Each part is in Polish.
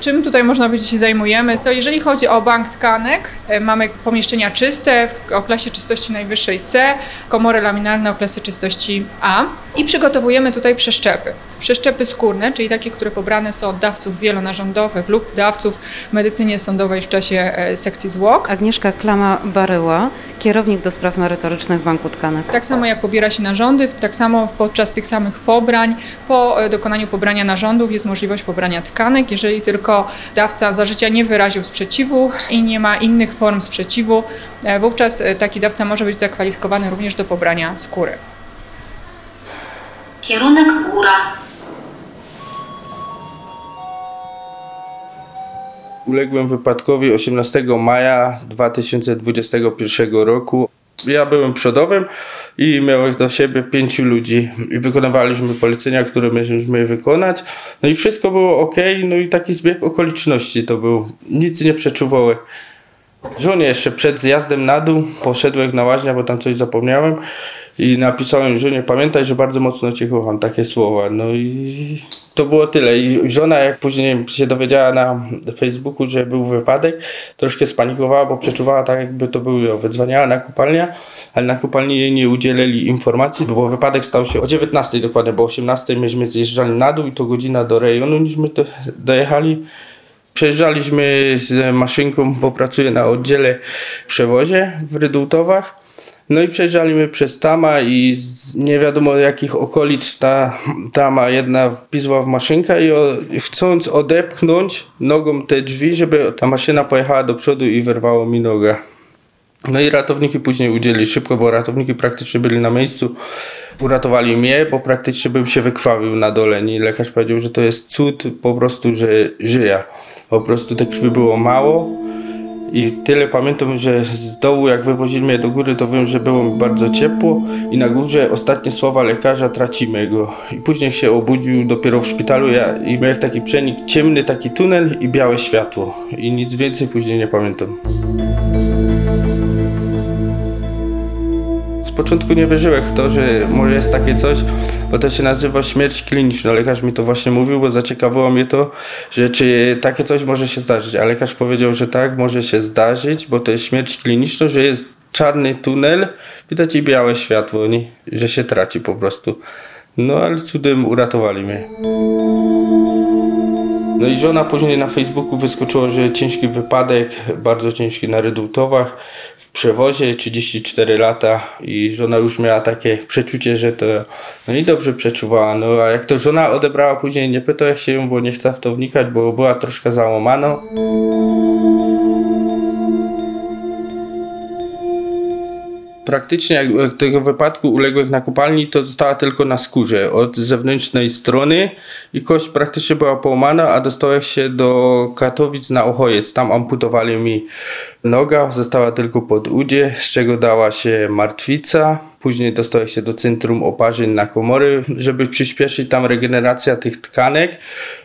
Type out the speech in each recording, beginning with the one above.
Czym tutaj można powiedzieć się zajmujemy? To jeżeli chodzi o bank tkanek, e, mamy pomieszczenia czyste o klasie czystości najwyższej C, komory laminarne o klasie czystości A i przygotowujemy tutaj przeszczepy. Przeszczepy skórne, czyli takie, które pobrane są od dawców wielonarządowych lub dawców w medycynie sądowej w czasie e, sekcji zwłok. Agnieszka Klama-Baryła, kierownik do spraw merytorycznych Banku Tkanek. Tak samo jak pobiera się narządy, tak samo podczas tych samych pobrań, po e, dokonaniu pobrania narządów jest możliwość pobrania tkanek, jeżeli tylko dawca za życia nie wyraził sprzeciwu i nie ma innych form sprzeciwu, e, wówczas taki dawca może być zakwalifikowany również do pobrania skóry. Kierunek góra. Uległem wypadkowi 18 maja 2021 roku. Ja byłem przodowym i miałem do siebie pięciu ludzi i wykonywaliśmy polecenia, które mieliśmy wykonać. No i wszystko było ok, no i taki zbieg okoliczności to był. Nic nie przeczuwałem. Żonie jeszcze przed zjazdem na dół poszedłem na łaźnia, bo tam coś zapomniałem i napisałem żonie, pamiętaj, że bardzo mocno cię kocham, takie słowa. No i to było tyle. I żona jak później się dowiedziała na Facebooku, że był wypadek, troszkę spanikowała, bo przeczuwała tak jakby to był ją. Wydzwaniała na kupalnię, ale na kupalni jej nie udzielili informacji, bo wypadek stał się o 19 dokładnie, bo o 18 myśmy zjeżdżali na dół i to godzina do rejonu, niśmy to dojechali. Przejeżdżaliśmy z maszynką, bo pracuję na oddziale przewozie w Rydultowach. No i przejeżdżaliśmy przez Tama i z nie wiadomo jakich okolic ta Tama jedna wpisła w maszynkę i o, chcąc odepchnąć nogą te drzwi, żeby ta maszyna pojechała do przodu i wyrwało mi nogę. No i ratowniki później udzielili szybko, bo ratowniki praktycznie byli na miejscu. Uratowali mnie, bo praktycznie bym się wykrwawił na dole. I lekarz powiedział, że to jest cud po prostu, że żyję. Po prostu tej krwi było mało. I tyle pamiętam, że z dołu jak wywozili mnie do góry, to wiem, że było mi bardzo ciepło i na górze ostatnie słowa lekarza tracimy go. I później się obudził dopiero w szpitalu ja, i miałem taki przenik, ciemny taki tunel i białe światło. I nic więcej później nie pamiętam. Początku nie wierzyłem w to, że może jest takie coś, bo to się nazywa śmierć kliniczna. Lekarz mi to właśnie mówił, bo zaciekawiło mnie to, że czy takie coś może się zdarzyć. A lekarz powiedział, że tak, może się zdarzyć, bo to jest śmierć kliniczna, że jest czarny tunel, widać i białe światło, nie? że się traci po prostu. No ale cudem uratowali mnie. No i żona później na Facebooku wyskoczyła, że ciężki wypadek, bardzo ciężki na Rydultowach, w przewozie 34 lata i żona już miała takie przeczucie, że to no i dobrze przeczuwała. No a jak to żona odebrała później, nie pytał jak się ją, bo nie chce w to wnikać, bo była troszkę załamana. Praktycznie jak tego wypadku uległych na kopalni, to została tylko na skórze od zewnętrznej strony i kość praktycznie była połamana, a dostałem się do Katowic na Ochojec. Tam amputowali mi noga, została tylko pod udzie, z czego dała się martwica. Później dostałem się do centrum oparzeń na komory, żeby przyspieszyć tam regeneracja tych tkanek.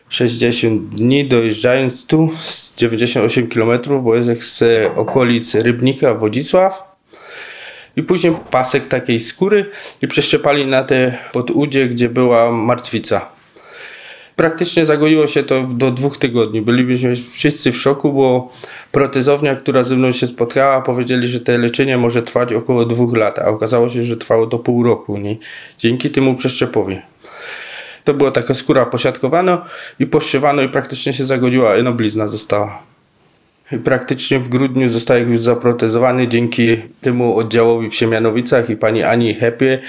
60 dni dojeżdżając tu z 98 km, bo jest z okolic Rybnika, Wodzisław i później pasek takiej skóry i przeszczepali na te podudzie, gdzie była martwica. Praktycznie zagoiło się to do dwóch tygodni. Byliśmy wszyscy w szoku, bo protezownia, która ze mną się spotkała, powiedzieli, że to leczenie może trwać około dwóch lat, a okazało się, że trwało to pół roku. Nie? Dzięki temu przeszczepowi. To była taka skóra posiadkowana i poszczywano i praktycznie się zagodziła, no blizna została. Praktycznie w grudniu został już zaprotezowany dzięki temu oddziałowi w Siemianowicach i pani Ani Hepie,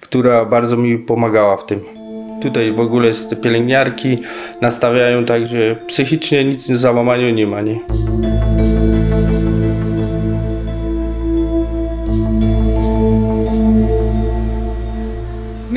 która bardzo mi pomagała w tym. Tutaj w ogóle jest pielęgniarki, nastawiają tak, że psychicznie nic z załamania nie ma. Nie?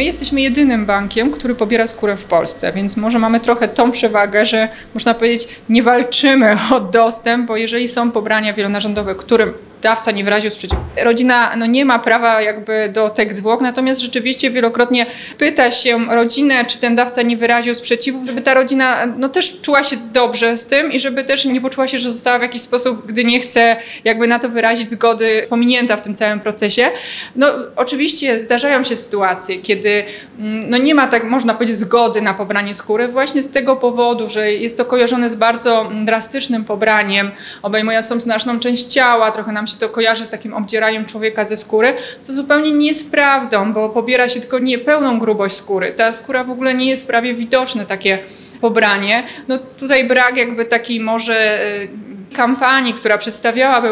Jesteśmy jedynym bankiem, który pobiera skórę w Polsce, więc może mamy trochę tą przewagę, że można powiedzieć, nie walczymy o dostęp, bo jeżeli są pobrania wielonarządowe, którym dawca nie wyraził sprzeciwu. Rodzina no, nie ma prawa jakby do tych zwłok, natomiast rzeczywiście wielokrotnie pyta się rodzinę, czy ten dawca nie wyraził sprzeciwu, żeby ta rodzina no, też czuła się dobrze z tym i żeby też nie poczuła się, że została w jakiś sposób, gdy nie chce jakby na to wyrazić zgody, pominięta w tym całym procesie. No oczywiście zdarzają się sytuacje, kiedy mm, no, nie ma tak, można powiedzieć, zgody na pobranie skóry właśnie z tego powodu, że jest to kojarzone z bardzo drastycznym pobraniem, obejmującą znaczną część ciała, trochę nam się to kojarzy z takim obdzieraniem człowieka ze skóry, co zupełnie nie jest prawdą, bo pobiera się tylko niepełną grubość skóry. Ta skóra w ogóle nie jest prawie widoczne takie pobranie. No tutaj brak jakby takiej może y, kampanii, która przedstawiałaby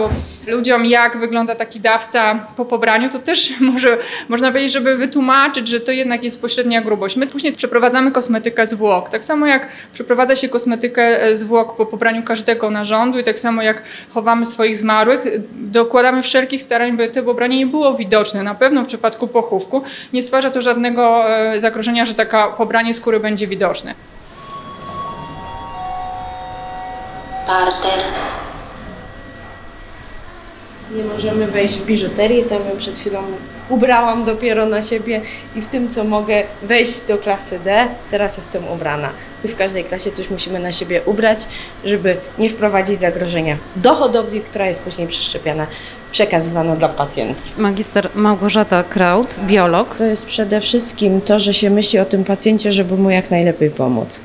ludziom, jak wygląda taki dawca po pobraniu, to też może, można powiedzieć, żeby wytłumaczyć, że to jednak jest pośrednia grubość. My później przeprowadzamy kosmetykę zwłok. Tak samo jak przeprowadza się kosmetykę e, zwłok po pobraniu każdego narządu i tak samo jak chowamy swoich zmarłych, dokładamy wszelkich starań, by to pobranie nie było widoczne. Na pewno w przypadku pochówku nie stwarza to żadnego e, zagrożenia, że taka pobranie skóry będzie widoczne. Parter. Nie możemy wejść w biżuterię, tam ją przed chwilą ubrałam dopiero na siebie i w tym, co mogę wejść do klasy D, teraz jestem ubrana. My w każdej klasie coś musimy na siebie ubrać, żeby nie wprowadzić zagrożenia do hodowli, która jest później przeszczepiana, przekazywana dla pacjentów. Magister Małgorzata Kraut, biolog. To jest przede wszystkim to, że się myśli o tym pacjencie, żeby mu jak najlepiej pomóc.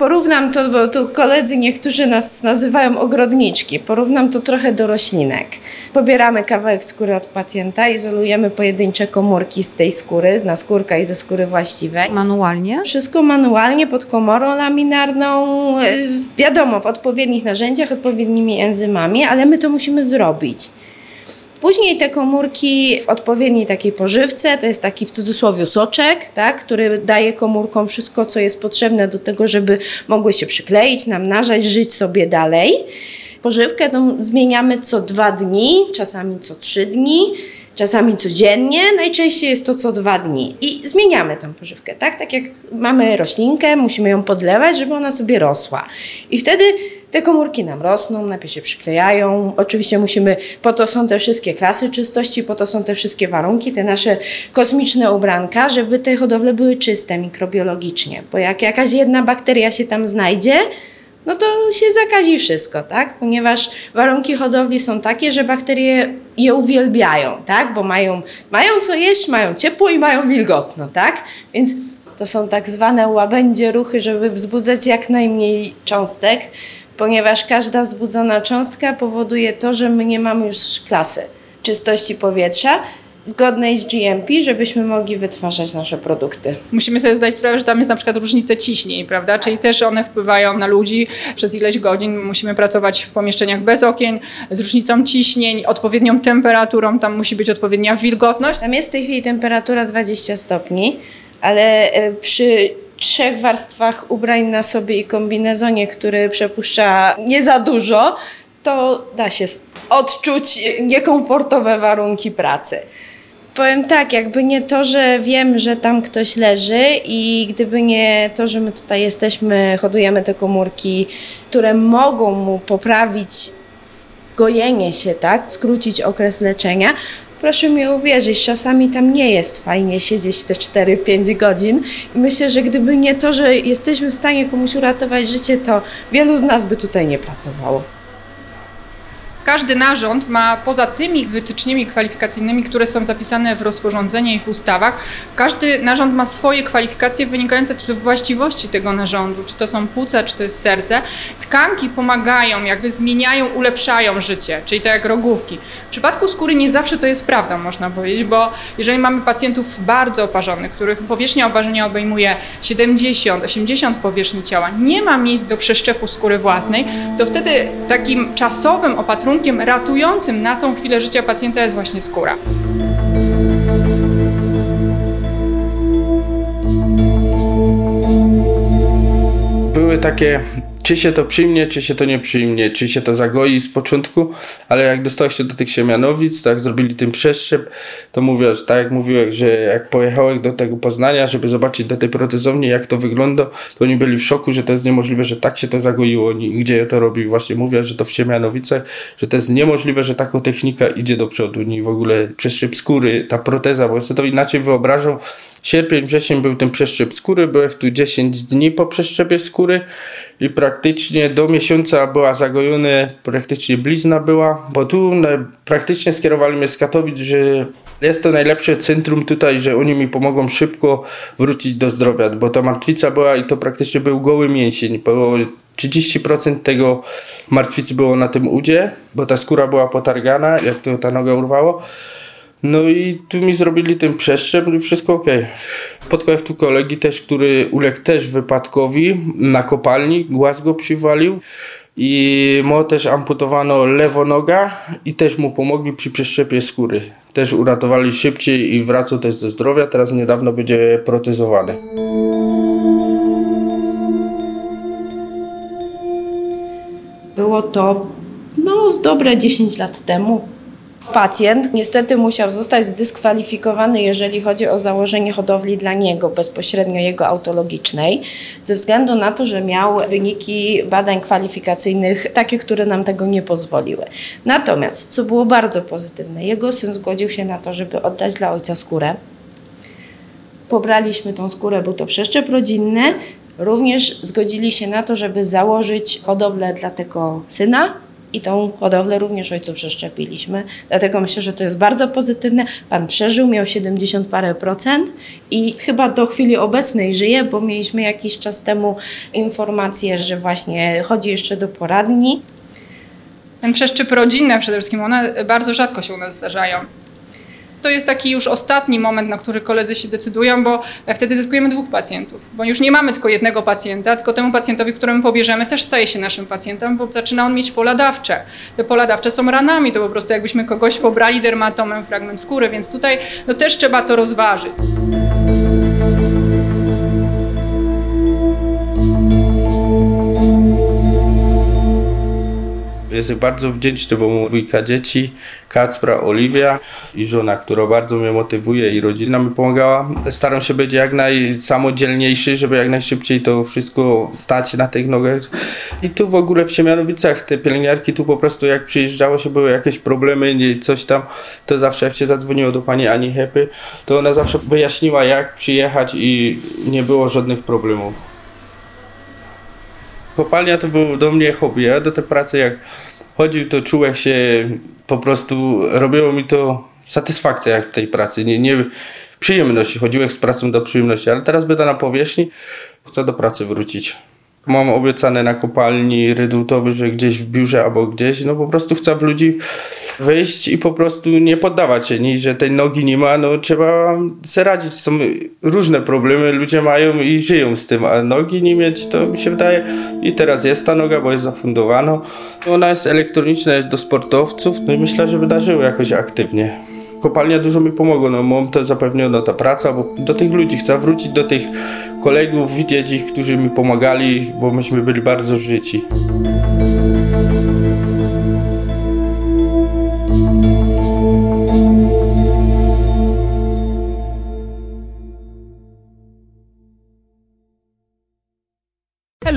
Porównam to, bo tu koledzy niektórzy nas nazywają ogrodniczki. Porównam to trochę do roślinek. Pobieramy kawałek skóry od pacjenta, izolujemy pojedyncze komórki z tej skóry, z naskórka i ze skóry właściwej. Manualnie. Wszystko manualnie pod komorą laminarną, e, wiadomo, w odpowiednich narzędziach, odpowiednimi enzymami, ale my to musimy zrobić. Później te komórki w odpowiedniej takiej pożywce, to jest taki w cudzysłowie soczek, tak, który daje komórkom wszystko, co jest potrzebne do tego, żeby mogły się przykleić, namnażać, żyć sobie dalej. Pożywkę tą zmieniamy co dwa dni, czasami co trzy dni czasami codziennie, najczęściej jest to co dwa dni i zmieniamy tę pożywkę, tak? Tak jak mamy roślinkę, musimy ją podlewać, żeby ona sobie rosła. I wtedy te komórki nam rosną, najpierw się przyklejają. Oczywiście musimy, po to są te wszystkie klasy czystości, po to są te wszystkie warunki, te nasze kosmiczne ubranka, żeby te hodowle były czyste mikrobiologicznie. Bo jak jakaś jedna bakteria się tam znajdzie, no to się zakazi wszystko, tak? Ponieważ warunki hodowli są takie, że bakterie je uwielbiają, tak? Bo mają, mają co jeść, mają ciepło i mają wilgotno, tak? Więc to są tak zwane łabędzie ruchy, żeby wzbudzać jak najmniej cząstek, ponieważ każda wzbudzona cząstka powoduje to, że my nie mamy już klasy czystości powietrza, zgodnej z GMP, żebyśmy mogli wytwarzać nasze produkty. Musimy sobie zdać sprawę, że tam jest na przykład różnice ciśnień, prawda? Czyli też one wpływają na ludzi przez ileś godzin. Musimy pracować w pomieszczeniach bez okien, z różnicą ciśnień, odpowiednią temperaturą, tam musi być odpowiednia wilgotność. Tam jest w tej chwili temperatura 20 stopni, ale e, przy trzech warstwach ubrań na sobie i kombinezonie, który przepuszcza nie za dużo, to da się odczuć niekomfortowe warunki pracy. Powiem tak, jakby nie to, że wiem, że tam ktoś leży i gdyby nie to, że my tutaj jesteśmy, hodujemy te komórki, które mogą mu poprawić gojenie się, tak, skrócić okres leczenia, proszę mi uwierzyć, czasami tam nie jest fajnie siedzieć te 4-5 godzin. I myślę, że gdyby nie to, że jesteśmy w stanie komuś uratować życie, to wielu z nas by tutaj nie pracowało. Każdy narząd ma poza tymi wytycznymi kwalifikacyjnymi, które są zapisane w rozporządzeniu i w ustawach, każdy narząd ma swoje kwalifikacje wynikające z właściwości tego narządu, czy to są płuca, czy to jest serce. Tkanki pomagają, jakby zmieniają, ulepszają życie, czyli tak jak rogówki. W przypadku skóry nie zawsze to jest prawda, można powiedzieć, bo jeżeli mamy pacjentów bardzo oparzonych, których powierzchnia oparzenia obejmuje 70-80 powierzchni ciała, nie ma miejsc do przeszczepu skóry własnej, to wtedy takim czasowym opatrunkiem warunkiem ratującym na tą chwilę życia pacjenta jest właśnie skóra. Były takie czy się to przyjmie, czy się to nie przyjmie, czy się to zagoi z początku, ale jak dostałeś się do tych Siemianowic, tak zrobili tym przeszczep, to mówię, że tak jak mówiłem, że jak pojechałem do tego Poznania, żeby zobaczyć do tej protezowni, jak to wygląda, to oni byli w szoku, że to jest niemożliwe, że tak się to zagoiło. Oni, gdzie ja to robi? Właśnie mówię, że to w Siemianowicach, że to jest niemożliwe, że taką technika idzie do przodu. Nie w ogóle przeszczep skóry, ta proteza, bo sobie to inaczej wyobrażał. Sierpień, wrzesień był ten przeszczep skóry, byłem tu 10 dni po przeszczepie skóry i praktycznie do miesiąca była zagojona, praktycznie blizna była, bo tu praktycznie skierowali mnie z Katowic, że jest to najlepsze centrum tutaj, że oni mi pomogą szybko wrócić do zdrowia, bo ta martwica była i to praktycznie był goły mięsień, bo 30% tego martwicy było na tym udzie, bo ta skóra była potargana, jak to ta noga urwało. No i tu mi zrobili ten przeszczep i wszystko ok. Spotkałem tu kolegi też, który uległ też wypadkowi na kopalni, głaz go przywalił i mu też amputowano lewo noga i też mu pomogli przy przeszczepie skóry. Też uratowali szybciej i wracał też do zdrowia, teraz niedawno będzie protezowany. Było to no, z dobre 10 lat temu. Pacjent niestety musiał zostać zdyskwalifikowany, jeżeli chodzi o założenie hodowli dla niego, bezpośrednio jego autologicznej, ze względu na to, że miał wyniki badań kwalifikacyjnych takie, które nam tego nie pozwoliły. Natomiast, co było bardzo pozytywne, jego syn zgodził się na to, żeby oddać dla ojca skórę. Pobraliśmy tą skórę, był to przeszczep rodzinny. Również zgodzili się na to, żeby założyć hodowlę dla tego syna, i tą hodowlę również ojcu przeszczepiliśmy. Dlatego myślę, że to jest bardzo pozytywne. Pan przeżył, miał 70 parę procent i chyba do chwili obecnej żyje, bo mieliśmy jakiś czas temu informację, że właśnie chodzi jeszcze do poradni. Ten przeszczep rodzinny przede wszystkim, one bardzo rzadko się u nas zdarzają. To jest taki już ostatni moment, na który koledzy się decydują, bo wtedy zyskujemy dwóch pacjentów. Bo już nie mamy tylko jednego pacjenta, tylko temu pacjentowi, któremu pobierzemy, też staje się naszym pacjentem, bo zaczyna on mieć pola dawcze. Te pola dawcze są ranami, to po prostu jakbyśmy kogoś pobrali dermatomem fragment skóry, więc tutaj no też trzeba to rozważyć. Jestem bardzo wdzięczny, bo mu dwójka dzieci, Kacpra, Oliwia i żona, która bardzo mnie motywuje i rodzina mi pomagała. Staram się być jak najsamodzielniejszy, żeby jak najszybciej to wszystko stać na tych nogach. I tu w ogóle w Siemianowicach te pielęgniarki tu po prostu jak przyjeżdżało się, były jakieś problemy, coś tam, to zawsze jak się zadzwoniło do pani Ani Hepy, to ona zawsze wyjaśniła jak przyjechać i nie było żadnych problemów kopalnia to był do mnie hobby. Ja do tej pracy jak chodził, to czułem się po prostu, robiło mi to satysfakcja jak w tej pracy. Nie, nie przyjemność, chodziłem z pracą do przyjemności, ale teraz będę na powierzchni, chcę do pracy wrócić. Mam obiecane na kopalni redutowy, że gdzieś w biurze albo gdzieś, no po prostu chcę w ludzi wyjść i po prostu nie poddawać się, nie, że tej nogi nie ma, no trzeba sobie radzić. Są różne problemy, ludzie mają i żyją z tym, a nogi nie mieć, to mi się wydaje i teraz jest ta noga, bo jest zafundowana. Ona jest elektroniczna, jest do sportowców, no i myślę, że wydarzyło jakoś aktywnie kopalnia dużo mi pomogła, no mam to zapewniono ta praca, bo do tych ludzi chcę wrócić, do tych kolegów, widzieć ich, którzy mi pomagali, bo myśmy byli bardzo życi.